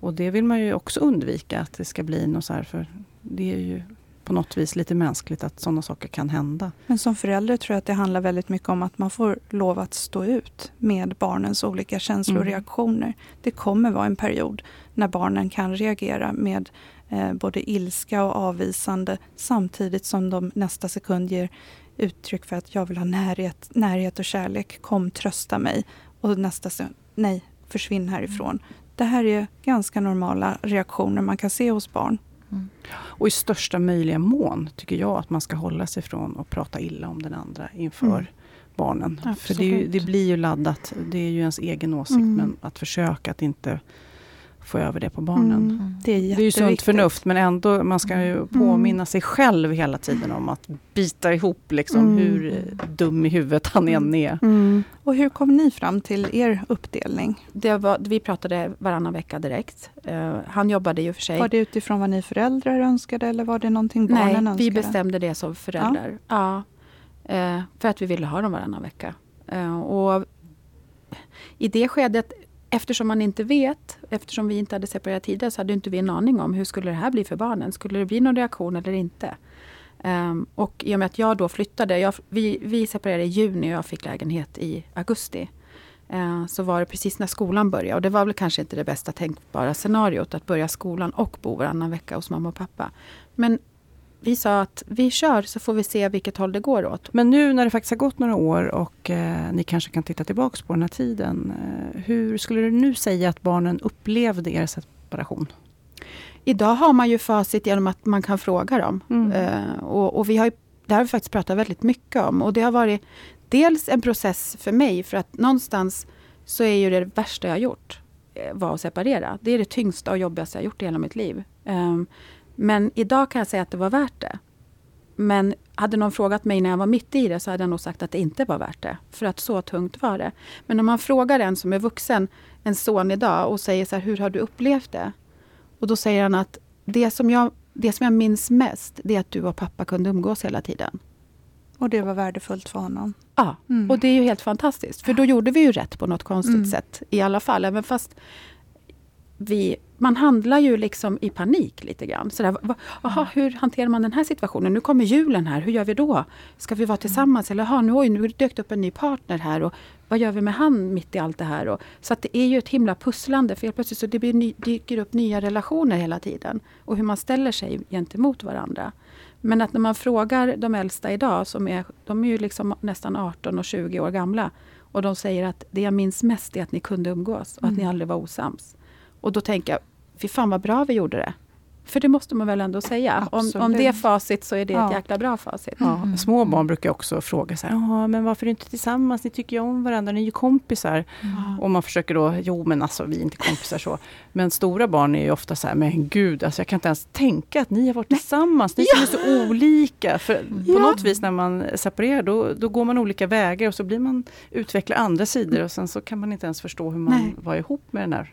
Och det vill man ju också undvika, att det ska bli något så här, för det är ju på något vis lite mänskligt att sådana saker kan hända. Men som förälder tror jag att det handlar väldigt mycket om att man får lov att stå ut med barnens olika känsloreaktioner. Mm. Det kommer vara en period när barnen kan reagera med eh, både ilska och avvisande samtidigt som de nästa sekund ger uttryck för att jag vill ha närhet, närhet och kärlek. Kom, trösta mig. Och nästa sekund, nej, försvinn härifrån. Det här är ganska normala reaktioner man kan se hos barn. Mm. Och i största möjliga mån tycker jag att man ska hålla sig från att prata illa om den andra inför mm. barnen. Absolut. För det, det, blir ju laddat. Det är ju ens egen åsikt. Mm. Men att försöka att inte få över det på barnen. Mm. Det, är det är ju sunt förnuft men ändå, man ska ju mm. påminna sig själv hela tiden om att bita ihop liksom, mm. hur dum i huvudet han än mm. är. Mm. Och hur kom ni fram till er uppdelning? Det var, vi pratade varannan vecka direkt. Uh, han jobbade ju för sig... Var det utifrån vad ni föräldrar önskade eller var det någonting barnen Nej, önskade? vi bestämde det som föräldrar. Ja. ja. Uh, för att vi ville ha dem varannan vecka. Uh, och i det skedet eftersom man inte vet, eftersom vi inte hade separerat tidigare, så hade inte vi en aning om hur skulle det här bli för barnen. Skulle det bli någon reaktion eller inte? Um, och i och med att jag då flyttade, jag, vi, vi separerade i juni och jag fick lägenhet i augusti. Uh, så var det precis när skolan började och det var väl kanske inte det bästa tänkbara scenariot att börja skolan och bo varannan vecka hos mamma och pappa. Men vi sa att vi kör så får vi se vilket håll det går åt. Men nu när det faktiskt har gått några år och eh, ni kanske kan titta tillbaks på den här tiden. Eh, hur skulle du nu säga att barnen upplevde er separation? Idag har man ju facit genom att man kan fråga dem. Mm. Eh, och, och, vi har ju, det har vi faktiskt pratat väldigt mycket om. Och det har varit dels en process för mig, för att någonstans så är ju det värsta jag gjort eh, var att separera. Det är det tyngsta och jobbigaste jag gjort i hela mitt liv. Um, men idag kan jag säga att det var värt det. Men hade någon frågat mig när jag var mitt i det så hade jag nog sagt att det inte var värt det. För att så tungt var det. Men om man frågar en som är vuxen, en son idag och säger så här, hur har du upplevt det? Och då säger han att det som jag, det som jag minns mest, det är att du och pappa kunde umgås hela tiden. Och det var värdefullt för honom? Ja, mm. och det är ju helt fantastiskt. För då gjorde vi ju rätt på något konstigt mm. sätt i alla fall. Även fast vi, man handlar ju liksom i panik lite grann. Sådär, aha, hur hanterar man den här situationen? Nu kommer julen här, hur gör vi då? Ska vi vara tillsammans? Eller aha, nu, oj, nu dök upp en ny partner här. Och vad gör vi med han mitt i allt det här? Och, så att det är ju ett himla pusslande. För helt plötsligt så det blir ny, dyker upp nya relationer hela tiden. Och hur man ställer sig gentemot varandra. Men att när man frågar de äldsta idag, som är, de är ju liksom nästan 18 och 20 år gamla. Och de säger att det jag minns mest är att ni kunde umgås och att mm. ni aldrig var osams. Och då tänker jag, fy fan vad bra vi gjorde det. För det måste man väl ändå säga. Om, om det är facit så är det ja. ett jäkla bra facit. Ja. Mm. Små barn brukar också fråga så här, men varför inte tillsammans? Ni tycker ju om varandra, ni är ju kompisar. Mm. Och man försöker då, jo men alltså vi är inte kompisar så. Men stora barn är ju ofta så här, men gud, alltså jag kan inte ens tänka att ni har varit tillsammans. Ni ja. är så olika. För ja. på något vis när man separerar, då, då går man olika vägar och så blir man utvecklar andra sidor och sen så kan man inte ens förstå hur man Nej. var ihop med den där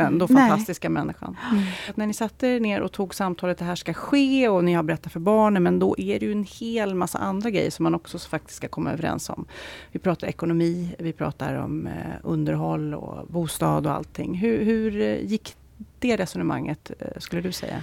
ändå fantastiska Nej. människan. Mm. När ni satte er ner och tog samtalet, det här ska ske och ni har berättat för barnen, men då är det ju en hel massa andra grejer som man också faktiskt ska komma överens om. Vi pratar ekonomi, vi pratar om eh, underhåll och bostad och allting. Hur, hur eh, gick det resonemanget, eh, skulle du säga?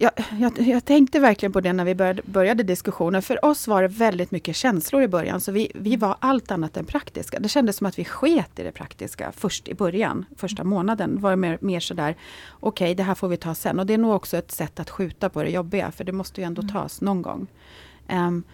Jag, jag, jag, tänkte verkligen på det när vi började, började, diskussionen. För oss var det väldigt mycket känslor i början. Så vi, vi var allt annat än praktiska. Det kändes som att vi sket i det praktiska först i början. Första månaden var det mer, mer sådär, okej okay, det här får vi ta sen. Och det är nog också ett sätt att skjuta på det jobbiga. För det måste ju ändå mm. tas någon gång. Um,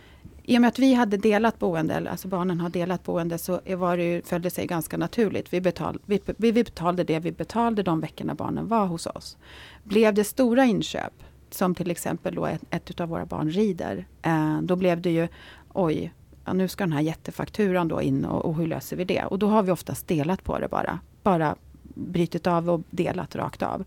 i och med att vi hade delat boende, alltså barnen har delat boende, så var det ju, följde sig ganska naturligt. Vi, betal, vi, vi betalade det vi betalade de veckorna barnen var hos oss. Blev det stora inköp, som till exempel då ett, ett av våra barn rider, eh, då blev det ju, oj, ja, nu ska den här jättefakturan då in och, och hur löser vi det? Och då har vi oftast delat på det bara. Bara brutit av och delat rakt av.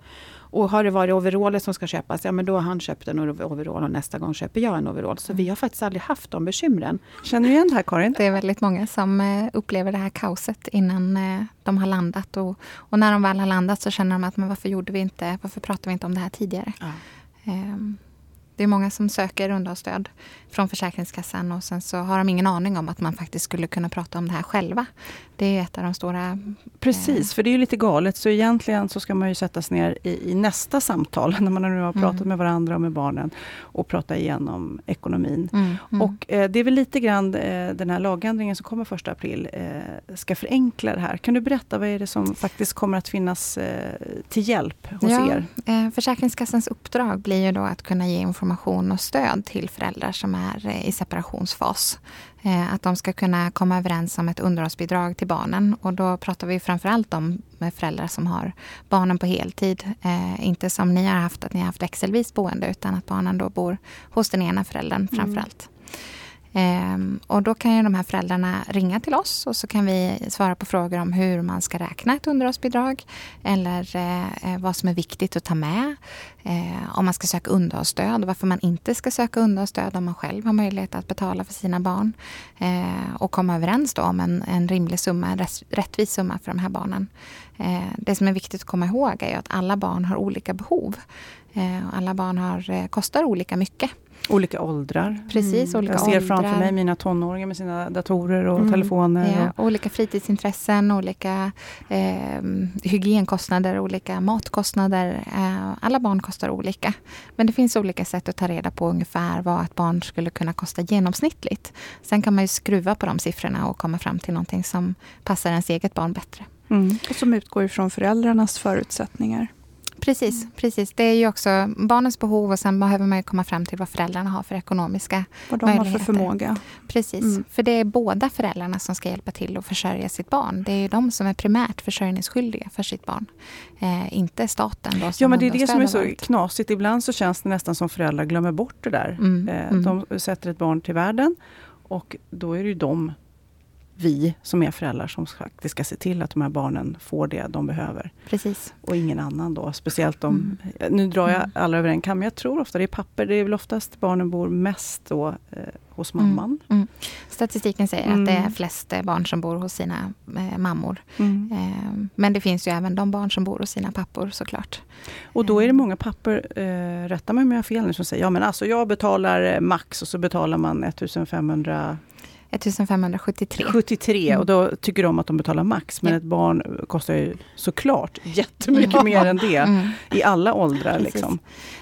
Och har det varit overaller som ska köpas, ja men då har han köpt en overall och nästa gång köper jag en overall. Så vi har faktiskt aldrig haft de bekymren. Känner du igen det här Karin? Det är väldigt många som eh, upplever det här kaoset innan eh, de har landat. Och, och, när de väl har landat så känner de att men varför gjorde vi inte, varför pratade vi inte om det här tidigare? Ja. Um, det är många som söker underhållsstöd från Försäkringskassan och sen så har de ingen aning om att man faktiskt skulle kunna prata om det här själva. Det är ett av de stora... Precis, eh, för det är ju lite galet. Så egentligen så ska man ju sättas ner i, i nästa samtal, när man nu har pratat mm. med varandra och med barnen, och prata igenom ekonomin. Mm, mm. Och eh, det är väl lite grann eh, den här lagändringen som kommer första april, eh, ska förenkla det här. Kan du berätta, vad är det som faktiskt kommer att finnas eh, till hjälp hos ja, er? Eh, Försäkringskassans uppdrag blir ju då att kunna ge information och stöd till föräldrar som är i separationsfas. Eh, att de ska kunna komma överens om ett underhållsbidrag till barnen. Och då pratar vi framförallt om föräldrar som har barnen på heltid. Eh, inte som ni har haft, att ni har haft växelvis boende, utan att barnen då bor hos den ena föräldern framförallt. Mm. Ehm, och då kan ju de här föräldrarna ringa till oss och så kan vi svara på frågor om hur man ska räkna ett underhållsbidrag eller eh, eh, vad som är viktigt att ta med. Eh, om man ska söka underhållsstöd, och varför man inte ska söka underhållsstöd om man själv har möjlighet att betala för sina barn. Eh, och komma överens då om en, en rimlig summa, en rättvis summa för de här barnen. Eh, det som är viktigt att komma ihåg är att alla barn har olika behov. Eh, alla barn har, eh, kostar olika mycket. Olika åldrar. Precis, mm. olika Jag ser åldrar. framför mig mina tonåringar med sina datorer och mm. telefoner. Ja, och... Olika fritidsintressen, olika eh, hygienkostnader, olika matkostnader. Eh, alla barn kostar olika. Men det finns olika sätt att ta reda på ungefär vad ett barn skulle kunna kosta genomsnittligt. Sen kan man ju skruva på de siffrorna och komma fram till någonting som passar ens eget barn bättre. Mm. Och som utgår ifrån föräldrarnas förutsättningar. Precis, mm. precis. Det är ju också barnens behov och sen behöver man komma fram till vad föräldrarna har för ekonomiska vad de möjligheter. har för förmåga. Precis, mm. för det är båda föräldrarna som ska hjälpa till att försörja sitt barn. Det är ju de som är primärt försörjningsskyldiga för sitt barn. Eh, inte staten. Då, ja, men det är det som är så varit. knasigt. Ibland så känns det nästan som föräldrar glömmer bort det där. Mm. Eh, mm. de sätter ett barn till världen och då är det ju de vi som är föräldrar som faktiskt ska se till att de här barnen får det de behöver. Precis. Och ingen annan då. Speciellt om, mm. nu drar jag mm. alla över en kam, men jag tror ofta det är papper. Det är väl oftast barnen bor mest då eh, hos mm. mamman. Mm. Mm. Statistiken säger att det är mm. flest barn som bor hos sina eh, mammor. Eh, men det finns ju även de barn som bor hos sina pappor såklart. Och då är det eh. många pappor, eh, rätta mig om jag har fel nu, som säger ja men alltså jag betalar eh, max och så betalar man 1500 1573. 73 mm. och då tycker de att de betalar max. Men ja. ett barn kostar ju såklart jättemycket ja. mer än det. Mm. I alla åldrar. Liksom.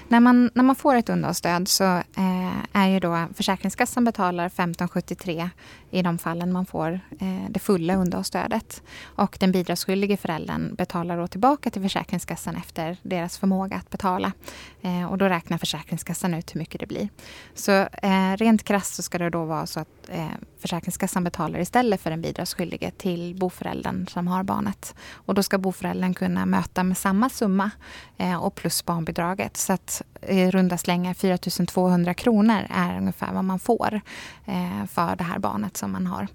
När, man, när man får ett underhållsstöd så eh, är ju då Försäkringskassan betalar 1573 i de fallen man får eh, det fulla underhållsstödet. Och den bidragsskyldige föräldern betalar då tillbaka till Försäkringskassan efter deras förmåga att betala. Eh, och då räknar Försäkringskassan ut hur mycket det blir. Så eh, rent krasst så ska det då vara så att eh, Försäkringskassan betalar istället för den bidragsskyldige till boföräldern som har barnet. Och då ska boföräldern kunna möta med samma summa eh, och plus barnbidraget. Så att i runda slängar 4 200 kronor är ungefär vad man får eh, för det här barnet som man har.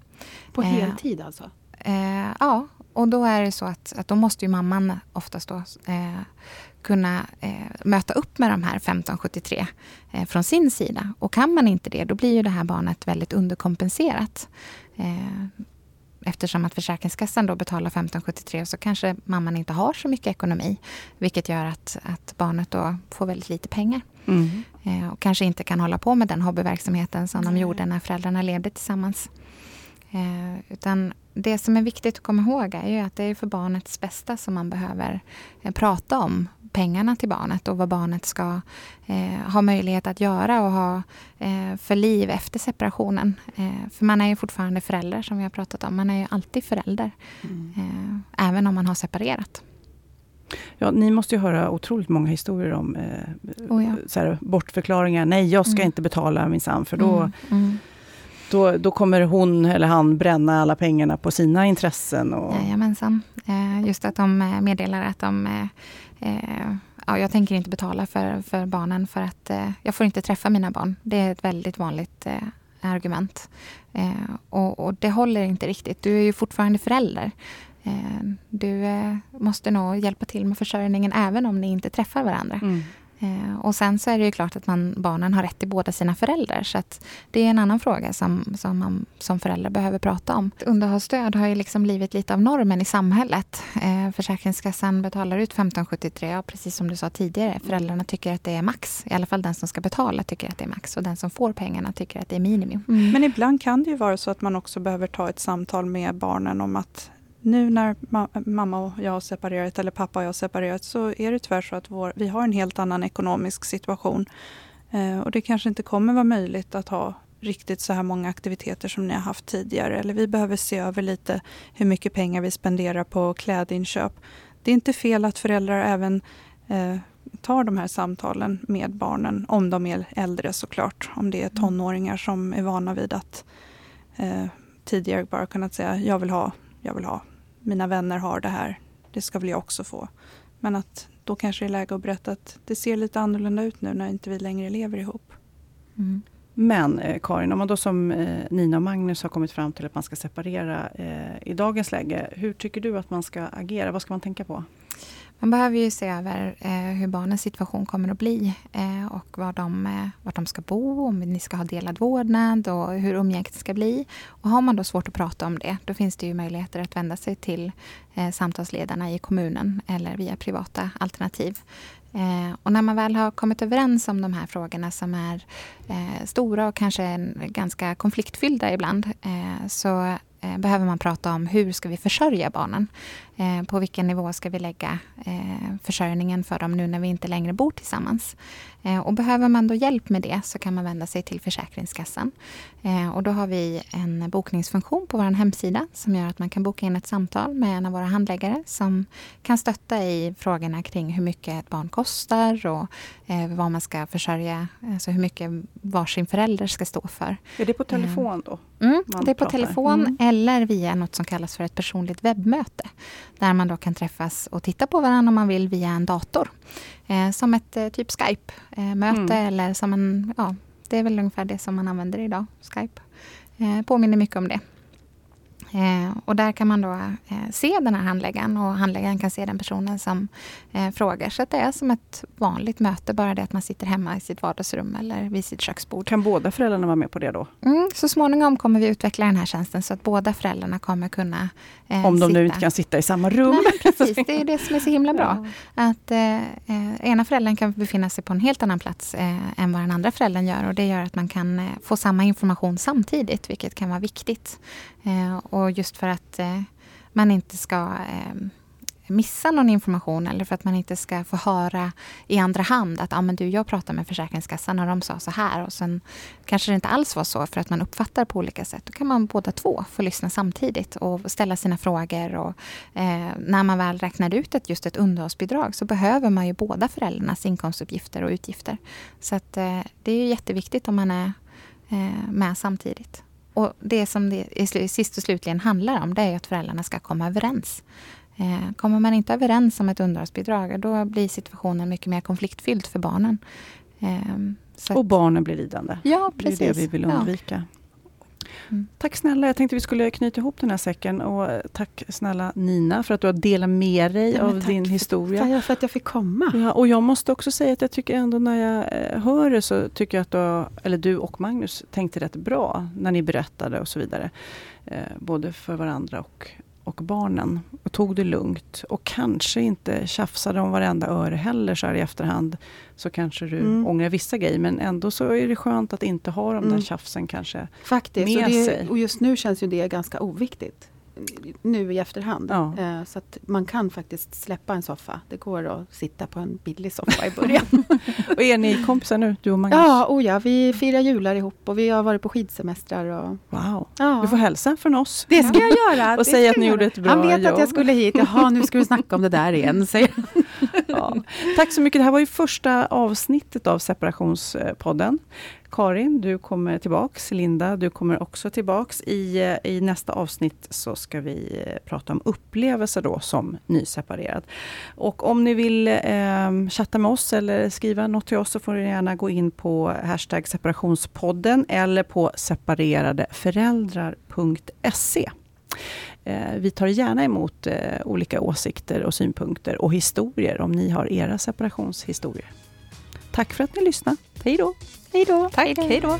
På eh, heltid alltså? Eh, ja, och då är det så att, att då måste ju mamman oftast då eh, kunna eh, möta upp med de här 1573 eh, från sin sida. Och kan man inte det, då blir ju det här barnet väldigt underkompenserat. Eh, eftersom att Försäkringskassan då betalar 1573 så kanske mamman inte har så mycket ekonomi. Vilket gör att, att barnet då får väldigt lite pengar. Mm. Eh, och kanske inte kan hålla på med den hobbyverksamheten som Nej. de gjorde när föräldrarna levde tillsammans. Eh, utan det som är viktigt att komma ihåg är ju att det är för barnets bästa som man behöver eh, prata om pengarna till barnet och vad barnet ska eh, ha möjlighet att göra och ha eh, för liv efter separationen. Eh, för man är ju fortfarande förälder som vi har pratat om. Man är ju alltid förälder. Mm. Eh, även om man har separerat. Ja, ni måste ju höra otroligt många historier om oh ja. så här, bortförklaringar. Nej, jag ska mm. inte betala minsann för då mm. Då, då kommer hon eller han bränna alla pengarna på sina intressen. Och... Jajamensan. Eh, just att de meddelar att de eh, ja, jag tänker inte betala för, för barnen för att eh, jag får inte träffa mina barn. Det är ett väldigt vanligt eh, argument. Eh, och, och, det håller inte riktigt. Du är ju fortfarande förälder. Eh, du eh, måste nog hjälpa till med försörjningen även om ni inte träffar varandra. Mm. Eh, och sen så är det ju klart att man, barnen har rätt till båda sina föräldrar. Så att det är en annan fråga som, som man som förälder behöver prata om. Underhållsstöd har ju liksom blivit lite av normen i samhället. Eh, Försäkringskassan betalar ut 1573, ja, precis som du sa tidigare. Föräldrarna tycker att det är max. I alla fall den som ska betala tycker att det är max. Och den som får pengarna tycker att det är minimum. Mm. Men ibland kan det ju vara så att man också behöver ta ett samtal med barnen om att nu när ma mamma och jag har separerat, eller pappa och jag har separerat, så är det tyvärr så att vår, vi har en helt annan ekonomisk situation. Eh, och det kanske inte kommer vara möjligt att ha riktigt så här många aktiviteter som ni har haft tidigare. Eller vi behöver se över lite hur mycket pengar vi spenderar på klädinköp. Det är inte fel att föräldrar även eh, tar de här samtalen med barnen, om de är äldre såklart. Om det är mm. tonåringar som är vana vid att eh, tidigare bara kunnat säga jag vill ha, jag vill ha mina vänner har det här, det ska väl jag också få. Men att då kanske det är läge att berätta att det ser lite annorlunda ut nu när inte vi längre lever ihop. Mm. Men eh, Karin, om man då som eh, Nina och Magnus har kommit fram till att man ska separera eh, i dagens läge. Hur tycker du att man ska agera? Vad ska man tänka på? Man behöver ju se över eh, hur barnens situation kommer att bli eh, och var de, eh, var de ska bo, om ni ska ha delad vårdnad och hur umgänget ska bli. Och har man då svårt att prata om det, då finns det ju möjligheter att vända sig till eh, samtalsledarna i kommunen eller via privata alternativ. Eh, och när man väl har kommit överens om de här frågorna som är eh, stora och kanske ganska konfliktfyllda ibland, eh, så Eh, behöver man prata om hur ska vi försörja barnen. Eh, på vilken nivå ska vi lägga eh, försörjningen för dem nu när vi inte längre bor tillsammans. Eh, och behöver man då hjälp med det så kan man vända sig till Försäkringskassan. Eh, och då har vi en bokningsfunktion på vår hemsida som gör att man kan boka in ett samtal med en av våra handläggare som kan stötta i frågorna kring hur mycket ett barn kostar och eh, vad man ska försörja, alltså hur mycket varsin förälder ska stå för. Är det på telefon då? Mm, det är på telefon mm. eller via något som kallas för ett personligt webbmöte. Där man då kan träffas och titta på varandra om man vill via en dator. Eh, som ett eh, typ Skype-möte mm. eller som en, ja, det är väl ungefär det som man använder idag, Skype. Eh, påminner mycket om det. Eh, och där kan man då eh, se den här handläggaren och handläggaren kan se den personen som eh, frågar. Så det är som ett vanligt möte, bara det att man sitter hemma i sitt vardagsrum eller vid sitt köksbord. Kan båda föräldrarna vara med på det då? Mm, så småningom kommer vi utveckla den här tjänsten så att båda föräldrarna kommer kunna eh, Om de sitta. nu inte kan sitta i samma rum. Nej, precis, det är det som är så himla bra. Ja. Att eh, eh, ena föräldern kan befinna sig på en helt annan plats än vad den andra föräldern gör och det gör att man kan få samma information samtidigt, vilket kan vara viktigt. Eh, och just för att eh, man inte ska eh, missa någon information eller för att man inte ska få höra i andra hand att ah, men du, jag pratade med Försäkringskassan och de sa så här och sen kanske det inte alls var så för att man uppfattar på olika sätt. Då kan man båda två få lyssna samtidigt och ställa sina frågor. Och, eh, när man väl räknar ut ett, just ett underhållsbidrag så behöver man ju båda föräldrarnas inkomstuppgifter och utgifter. Så att, eh, det är jätteviktigt om man är eh, med samtidigt. Och det som det sist och slutligen handlar om, det är att föräldrarna ska komma överens. Eh, kommer man inte överens om ett underhållsbidrag, då blir situationen mycket mer konfliktfylld för barnen. Eh, och barnen blir lidande. Ja, precis. Det är det vi vill undvika. Ja. Mm. Tack snälla, jag tänkte vi skulle knyta ihop den här säcken. Och tack snälla Nina för att du har delat med dig ja, av din historia. Tack för att jag fick komma. Ja, och jag måste också säga att jag tycker ändå när jag eh, hör det så tycker jag att du, eller du och Magnus tänkte rätt bra när ni berättade och så vidare. Eh, både för varandra och och barnen och tog det lugnt och kanske inte tjafsade om varenda öre heller så här i efterhand. Så kanske du mm. ångrar vissa grejer men ändå så är det skönt att inte ha de där mm. tjafsen kanske Faktiskt, med och det, sig. Och just nu känns ju det ganska oviktigt nu i efterhand. Ja. Eh, så att man kan faktiskt släppa en soffa. Det går att sitta på en billig soffa i början. och är ni kompisar nu, du och Magnus? Ja, oh ja, vi firar jular ihop och vi har varit på skidsemestrar. Och... Wow! Ja. Du får hälsa från oss. Det ska jag göra! och säga att ni gjorde ett bra jobb. Han vet jobb. att jag skulle hit. Jaha, nu ska du snacka om det där igen, säger ja. Tack så mycket. Det här var ju första avsnittet av Separationspodden. Karin, du kommer tillbaks. Linda, du kommer också tillbaks. I, eh, I nästa avsnitt så ska vi eh, prata om upplevelser då som nyseparerad. Och om ni vill eh, chatta med oss eller skriva något till oss så får ni gärna gå in på hashtag separationspodden eller på separeradeföräldrar.se. Eh, vi tar gärna emot olika åsikter och synpunkter och historier om ni har era separationshistorier. Tack för att ni lyssnade. Hej då! Hej då! Tack, hej då!